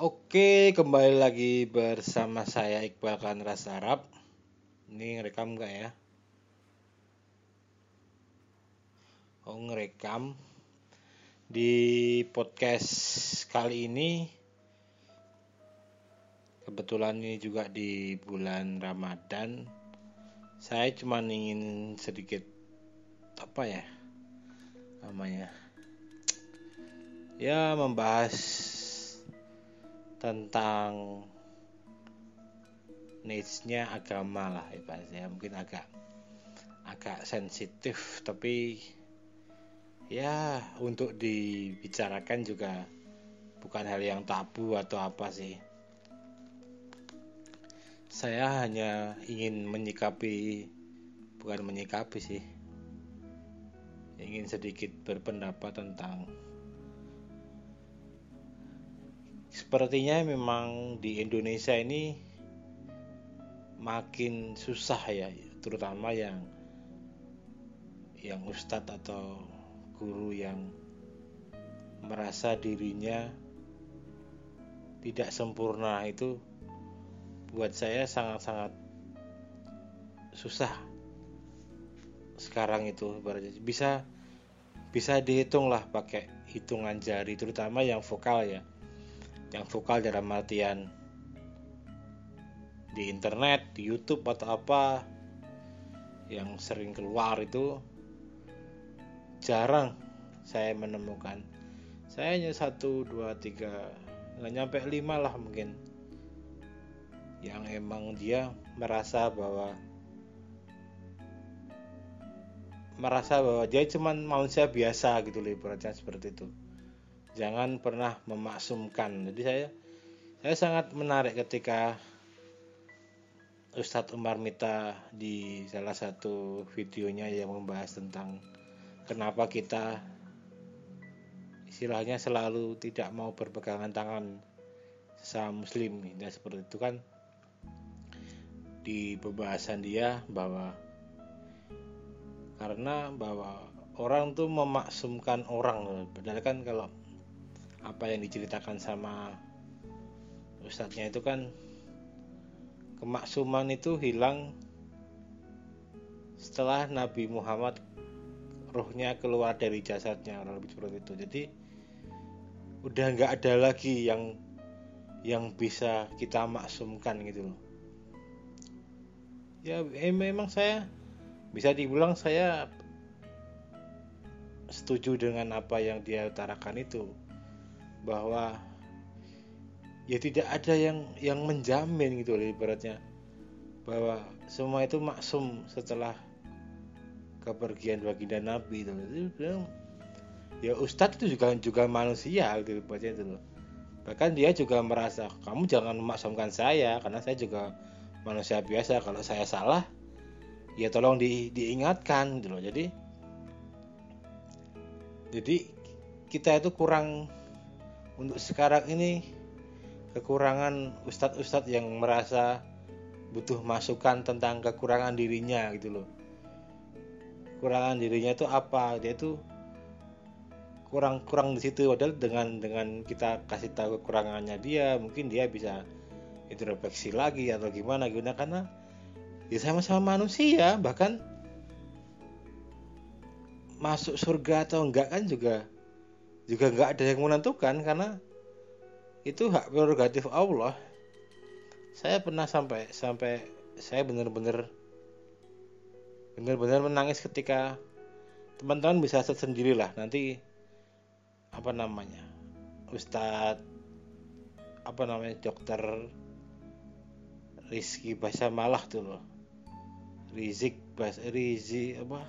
Oke, kembali lagi bersama saya Iqbal Kanras Arab. Ini ngerekam nggak ya? Oh, ngerekam. Di podcast kali ini kebetulan ini juga di bulan Ramadan. Saya cuma ingin sedikit apa ya? namanya ya membahas tentang niche-nya agama lah ibaratnya. Mungkin agak agak sensitif tapi ya untuk dibicarakan juga bukan hal yang tabu atau apa sih. Saya hanya ingin menyikapi bukan menyikapi sih ingin sedikit berpendapat tentang sepertinya memang di Indonesia ini makin susah ya terutama yang yang ustadz atau guru yang merasa dirinya tidak sempurna itu buat saya sangat-sangat susah sekarang itu bisa bisa dihitung lah pakai hitungan jari terutama yang vokal ya yang vokal dalam artian di internet, di YouTube atau apa yang sering keluar itu jarang saya menemukan. Saya hanya satu, dua, tiga, nggak nyampe lima lah mungkin yang emang dia merasa bahwa merasa bahwa dia cuma manusia biasa gitu loh seperti itu jangan pernah memaksumkan. Jadi saya saya sangat menarik ketika Ustadz Umar Mita di salah satu videonya yang membahas tentang kenapa kita istilahnya selalu tidak mau berpegangan tangan sesama muslim ya seperti itu kan di pembahasan dia bahwa karena bahwa orang tuh memaksumkan orang. Padahal kan kalau apa yang diceritakan sama ustadznya itu kan kemaksuman itu hilang setelah Nabi Muhammad rohnya keluar dari jasadnya orang lebih seperti itu. Jadi udah nggak ada lagi yang yang bisa kita maksumkan gitu loh. Ya eh, memang saya bisa dibilang saya setuju dengan apa yang dia utarakan itu bahwa ya tidak ada yang yang menjamin gitu loh ibaratnya bahwa semua itu maksum setelah kepergian baginda Nabi itu. Ya Ustadz itu juga juga manusia gitu ibaratnya itu loh. Bahkan dia juga merasa kamu jangan memaksumkan saya karena saya juga manusia biasa. Kalau saya salah ya tolong di, diingatkan gitu loh. Jadi jadi kita itu kurang untuk sekarang ini kekurangan ustadz-ustadz yang merasa butuh masukan tentang kekurangan dirinya gitu loh. Kekurangan dirinya itu apa? Dia itu kurang kurang di situ. Padahal dengan dengan kita kasih tahu kekurangannya dia mungkin dia bisa introspeksi lagi atau gimana gimana. Karena ya sama-sama manusia bahkan masuk surga atau enggak kan juga juga nggak ada yang menentukan karena itu hak prerogatif Allah. Saya pernah sampai sampai saya benar-benar benar-benar menangis ketika teman-teman bisa set sendirilah nanti apa namanya Ustadz apa namanya dokter Rizky Basa Malah tuh loh. Rizik Bas Rizi apa?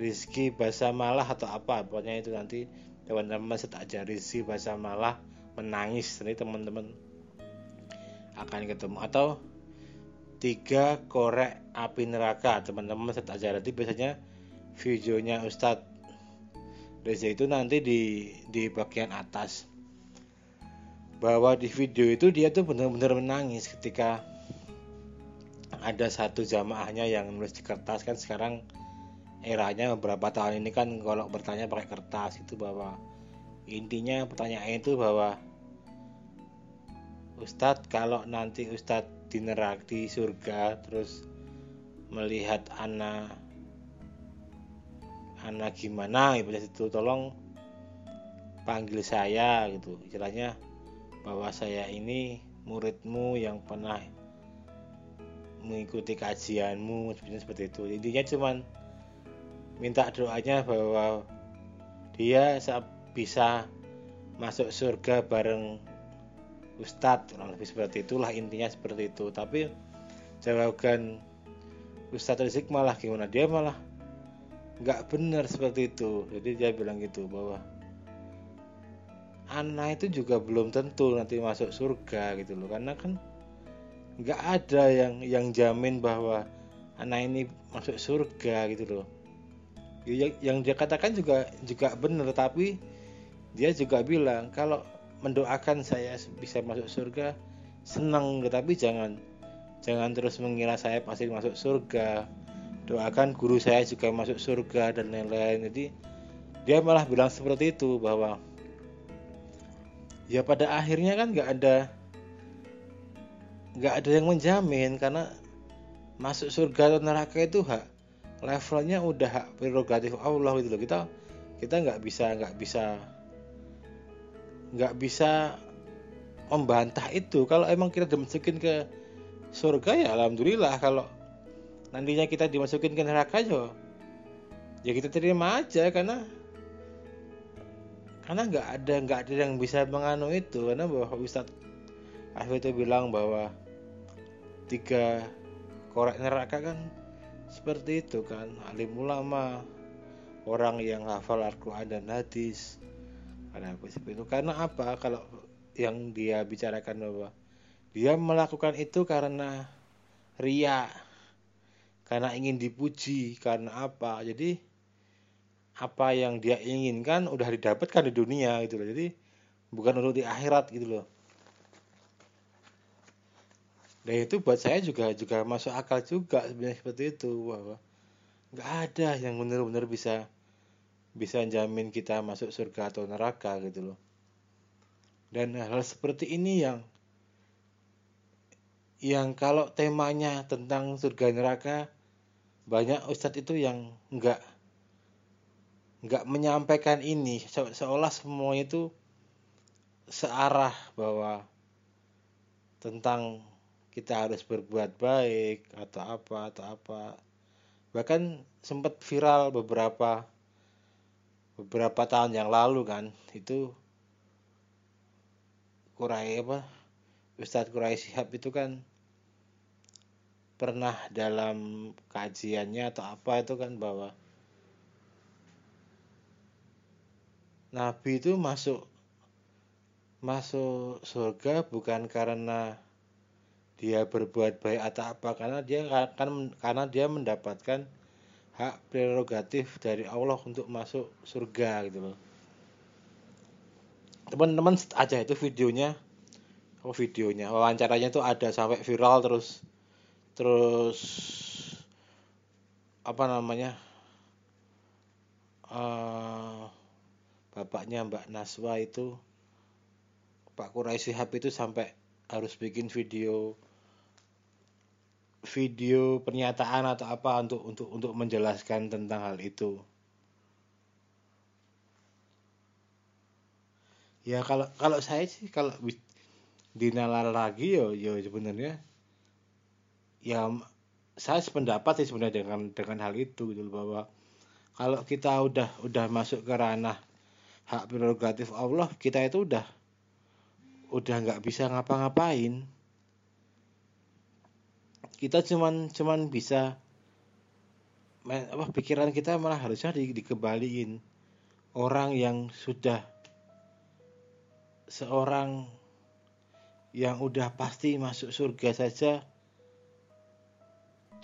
Rizky Basa Malah atau apa pokoknya itu nanti teman-teman saya ajari si bahasa malah menangis. Ini teman-teman akan ketemu. Atau tiga korek api neraka. Teman-teman ajar nanti biasanya videonya Ustadz Reza itu nanti di di bagian atas. Bahwa di video itu dia tuh benar-benar menangis ketika ada satu jamaahnya yang nulis di kertas. Kan sekarang eranya beberapa tahun ini kan kalau bertanya pakai kertas itu bahwa intinya pertanyaan itu bahwa Ustadz kalau nanti Ustadz di neraka di surga terus melihat anak anak gimana gitu itu tolong panggil saya gitu. Istilahnya bahwa saya ini muridmu yang pernah mengikuti kajianmu sebenarnya seperti itu. Intinya cuman minta doanya bahwa dia bisa masuk surga bareng Ustadz kurang lebih seperti itulah intinya seperti itu. Tapi jawaban Ustadz Rizik malah gimana? Dia malah nggak benar seperti itu. Jadi dia bilang gitu bahwa anak itu juga belum tentu nanti masuk surga gitu loh. Karena kan nggak ada yang yang jamin bahwa anak ini masuk surga gitu loh yang, yang dia katakan juga juga benar tapi dia juga bilang kalau mendoakan saya bisa masuk surga senang tetapi jangan jangan terus mengira saya pasti masuk surga. Doakan guru saya juga masuk surga dan lain-lain. Jadi dia malah bilang seperti itu bahwa ya pada akhirnya kan nggak ada nggak ada yang menjamin karena masuk surga atau neraka itu hak levelnya udah hak prerogatif Allah gitu loh. Kita kita nggak bisa nggak bisa nggak bisa membantah itu. Kalau emang kita dimasukin ke surga ya alhamdulillah. Kalau nantinya kita dimasukin ke neraka ya ya kita terima aja. Karena karena nggak ada nggak ada yang bisa menganu itu. Karena bahwa Ustadz Afif itu bilang bahwa tiga korek neraka kan seperti itu kan alim ulama orang yang hafal Al-Quran dan hadis. Ada apa itu karena apa? Kalau yang dia bicarakan bahwa dia melakukan itu karena ria karena ingin dipuji karena apa? Jadi apa yang dia inginkan udah didapatkan di dunia gitu loh. Jadi bukan untuk di akhirat gitu loh dan itu buat saya juga juga masuk akal juga sebenarnya seperti itu bahwa nggak ada yang benar-benar bisa bisa jamin kita masuk surga atau neraka gitu loh. Dan hal seperti ini yang yang kalau temanya tentang surga neraka banyak ustadz itu yang nggak nggak menyampaikan ini se seolah semua itu searah bahwa tentang kita harus berbuat baik atau apa atau apa. Bahkan sempat viral beberapa beberapa tahun yang lalu kan itu Kurai apa Ustadz Kurai Sihab itu kan pernah dalam kajiannya atau apa itu kan bahwa Nabi itu masuk masuk surga bukan karena dia berbuat baik atau apa karena dia kan karena dia mendapatkan hak prerogatif dari Allah untuk masuk surga gitu loh. Teman-teman aja itu videonya. Oh videonya. Wawancaranya itu ada sampai viral terus. Terus apa namanya? Uh, bapaknya Mbak Naswa itu Pak Quraisy Shihab itu sampai harus bikin video video pernyataan atau apa untuk untuk untuk menjelaskan tentang hal itu. Ya kalau kalau saya sih kalau dinalar lagi yo yo sebenarnya ya saya sependapat sih sebenarnya dengan dengan hal itu gitu bahwa kalau kita udah udah masuk ke ranah hak prerogatif Allah kita itu udah udah nggak bisa ngapa-ngapain. Kita cuman cuman bisa apa pikiran kita malah harusnya di, dikembaliin orang yang sudah seorang yang udah pasti masuk surga saja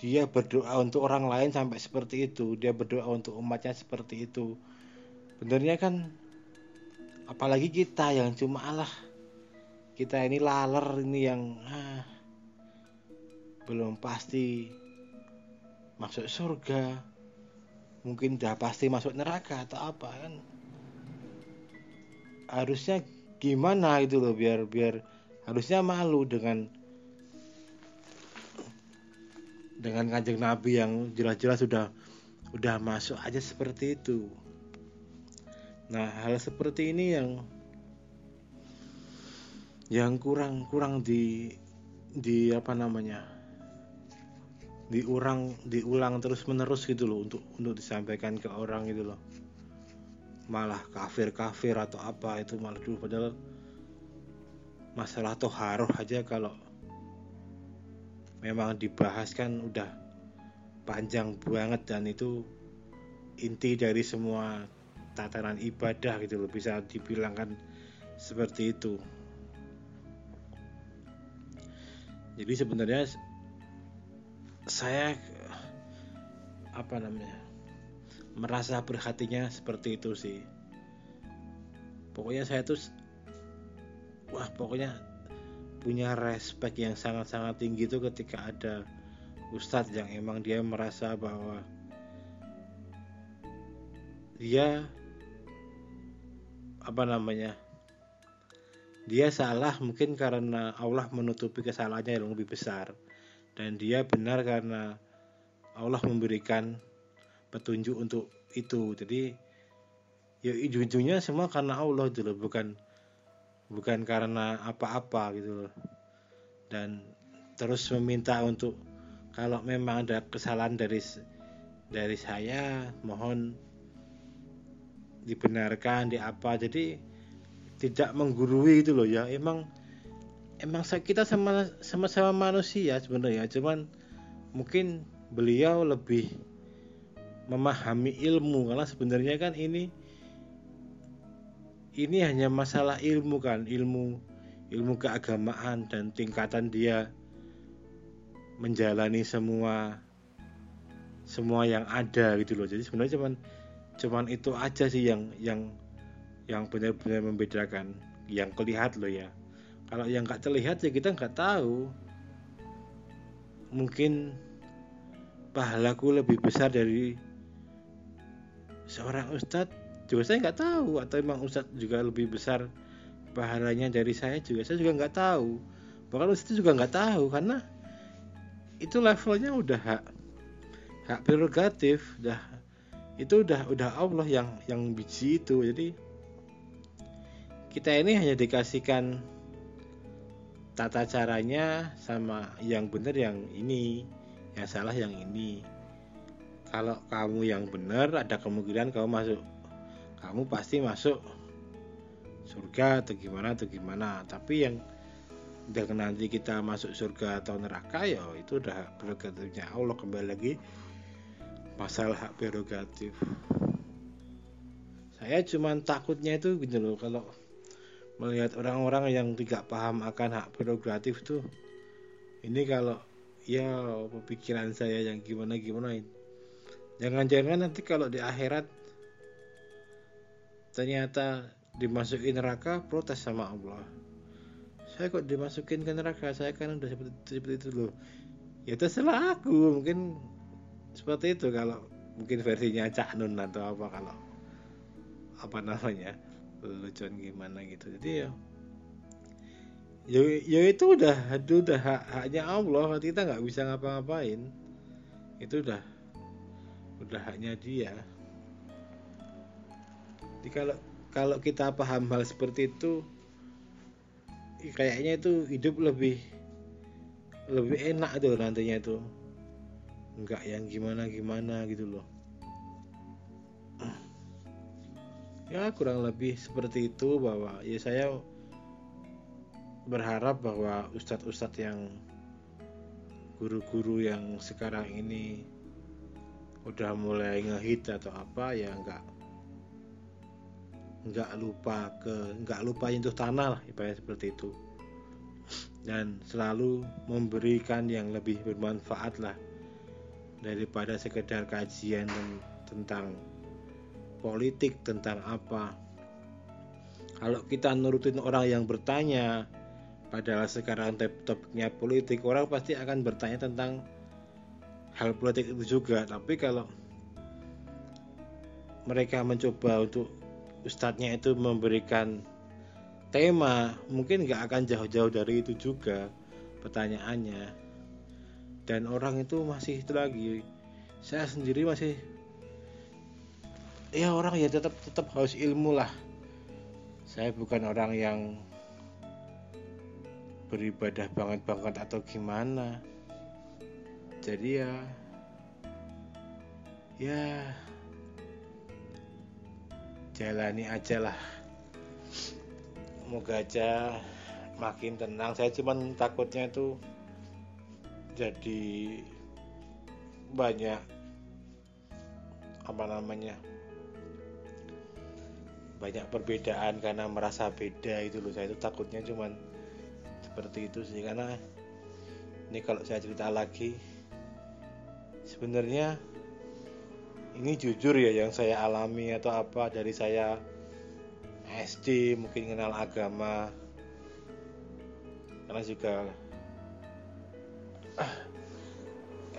dia berdoa untuk orang lain sampai seperti itu. Dia berdoa untuk umatnya seperti itu. Benernya kan apalagi kita yang cuma Allah kita ini laler ini yang ah, belum pasti masuk surga mungkin udah pasti masuk neraka atau apa kan harusnya gimana itu loh biar biar harusnya malu dengan dengan kanjeng Nabi yang jelas-jelas sudah udah masuk aja seperti itu. Nah hal seperti ini yang yang kurang kurang di di apa namanya diurang diulang terus menerus gitu loh untuk untuk disampaikan ke orang gitu loh. Malah kafir kafir atau apa itu malah dulu padahal masalah toharoh aja kalau memang dibahas kan udah panjang banget dan itu inti dari semua tatanan ibadah gitu loh bisa dibilangkan seperti itu jadi sebenarnya saya apa namanya merasa berhatinya seperti itu sih. Pokoknya saya tuh wah pokoknya punya respect yang sangat-sangat tinggi itu ketika ada ustadz yang emang dia merasa bahwa dia apa namanya dia salah mungkin karena Allah menutupi kesalahannya yang lebih besar. Dan dia benar karena Allah memberikan petunjuk untuk itu. Jadi ya ujung-ujungnya semua karena Allah itu loh bukan bukan karena apa-apa gitu loh. Dan terus meminta untuk kalau memang ada kesalahan dari dari saya mohon dibenarkan di apa jadi tidak menggurui itu loh ya. Emang emang kita sama sama-sama manusia sebenarnya. Cuman mungkin beliau lebih memahami ilmu. Karena sebenarnya kan ini ini hanya masalah ilmu kan. Ilmu ilmu keagamaan dan tingkatan dia menjalani semua semua yang ada gitu loh. Jadi sebenarnya cuman cuman itu aja sih yang yang yang benar-benar membedakan. Yang kelihatan loh ya. Kalau yang nggak terlihat ya kita nggak tahu. Mungkin pahalaku lebih besar dari seorang ustadz juga saya nggak tahu. Atau emang Ustadz juga lebih besar pahalanya dari saya juga saya juga nggak tahu. Bahkan Ustadz juga nggak tahu karena itu levelnya udah hak hak prerogatif. Udah itu udah udah Allah yang yang biji itu. Jadi kita ini hanya dikasihkan tata caranya sama yang benar yang ini yang salah yang ini. Kalau kamu yang benar ada kemungkinan kamu masuk. Kamu pasti masuk surga atau gimana atau gimana. Tapi yang dengan nanti kita masuk surga atau neraka ya itu udah prerogatifnya Allah. Kembali lagi masalah hak prerogatif. Saya cuman takutnya itu gitu loh kalau melihat orang-orang yang tidak paham akan hak prerogatif tuh ini kalau ya pemikiran saya yang gimana gimana jangan-jangan nanti kalau di akhirat ternyata dimasukin neraka protes sama Allah. Saya kok dimasukin ke neraka? Saya kan udah seperti, seperti itu loh. Ya terserah aku. Mungkin seperti itu kalau mungkin versinya Cak Nun atau apa kalau apa namanya lucuan gimana gitu. Jadi ya ya, ya itu udah itu udah hak haknya Allah. Kita nggak bisa ngapa-ngapain. Itu udah udah haknya dia. Jadi kalau kalau kita paham hal seperti itu kayaknya itu hidup lebih lebih enak tuh nantinya itu. Nggak yang gimana gimana gitu loh ya kurang lebih seperti itu bahwa ya saya berharap bahwa ustadz-ustadz yang guru-guru yang sekarang ini udah mulai ngehit atau apa ya nggak nggak lupa ke nggak lupa untuk tanah lah ibaratnya seperti itu. Dan selalu memberikan yang lebih bermanfaat lah daripada sekedar kajian tentang politik tentang apa. Kalau kita nurutin orang yang bertanya padahal sekarang topiknya politik orang pasti akan bertanya tentang hal politik itu juga. Tapi kalau mereka mencoba untuk ustadznya itu memberikan tema mungkin nggak akan jauh-jauh dari itu juga pertanyaannya. Dan orang itu masih itu lagi. Saya sendiri masih ya orang ya tetap tetap harus ilmu lah. Saya bukan orang yang beribadah banget banget atau gimana. Jadi ya ya jalani aja lah. Semoga aja makin tenang. Saya cuman takutnya itu jadi banyak apa namanya banyak perbedaan karena merasa beda itu loh. Saya itu takutnya cuman seperti itu sih karena ini kalau saya cerita lagi sebenarnya ini jujur ya yang saya alami atau apa dari saya SD mungkin kenal agama karena juga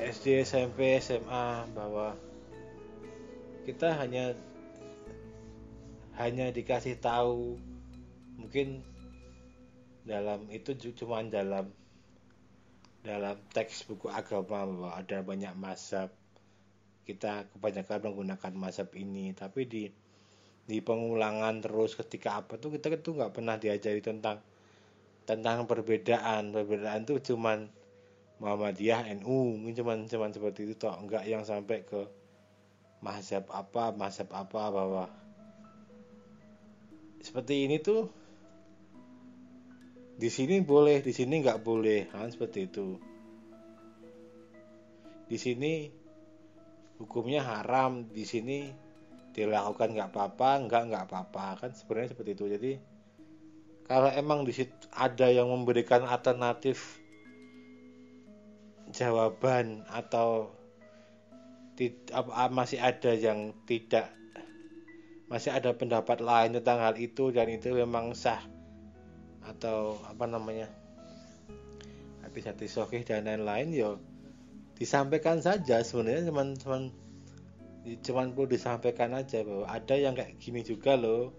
SD SMP SMA bahwa kita hanya hanya dikasih tahu. Mungkin dalam itu cuma dalam dalam teks buku agama bahwa ada banyak mazhab. Kita kebanyakan menggunakan mazhab ini tapi di di pengulangan terus ketika apa tuh kita itu nggak pernah diajari tentang tentang perbedaan. Perbedaan tuh cuman Muhammadiyah NU mungkin cuman cuman seperti itu toh. Enggak yang sampai ke mazhab apa mazhab apa bahwa seperti ini tuh di sini boleh di sini nggak boleh. Kan seperti itu. Di sini hukumnya haram di sini dilakukan nggak apa-apa nggak nggak apa-apa. Kan sebenarnya seperti itu. Jadi kalau emang di situ ada yang memberikan alternatif jawaban atau masih ada yang tidak masih ada pendapat lain tentang hal itu dan itu memang sah atau apa namanya habis hati sokih dan lain-lain yo disampaikan saja sebenarnya cuman cuman cuman perlu disampaikan aja bahwa ada yang kayak gini juga loh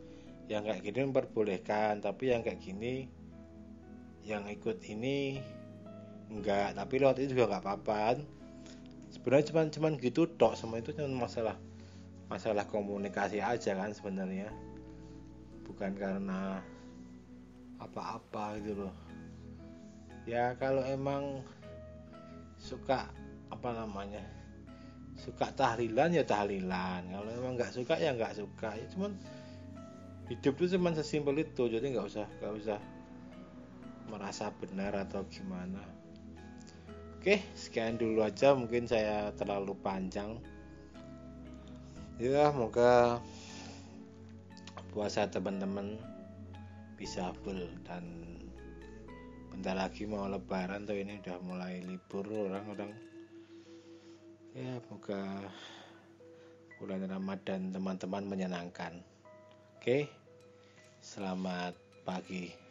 yang kayak gini memperbolehkan tapi yang kayak gini yang ikut ini enggak tapi lewat itu juga nggak apa-apa. Sebenarnya cuman cuman gitu tok semua itu cuma masalah masalah komunikasi aja kan sebenarnya. Bukan karena apa-apa gitu loh. Ya kalau emang suka apa namanya suka tahlilan ya tahlilan. Kalau emang nggak suka ya nggak suka. Ya cuman hidup itu cuman sesimpel itu. Jadi nggak usah nggak usah merasa benar atau gimana. Oke, sekian dulu aja. Mungkin saya terlalu panjang. Ya, semoga puasa teman-teman bisa full dan bentar lagi mau lebaran tuh ini udah mulai libur orang-orang. Ya, semoga bulan Ramadan teman-teman menyenangkan. Oke. Selamat pagi.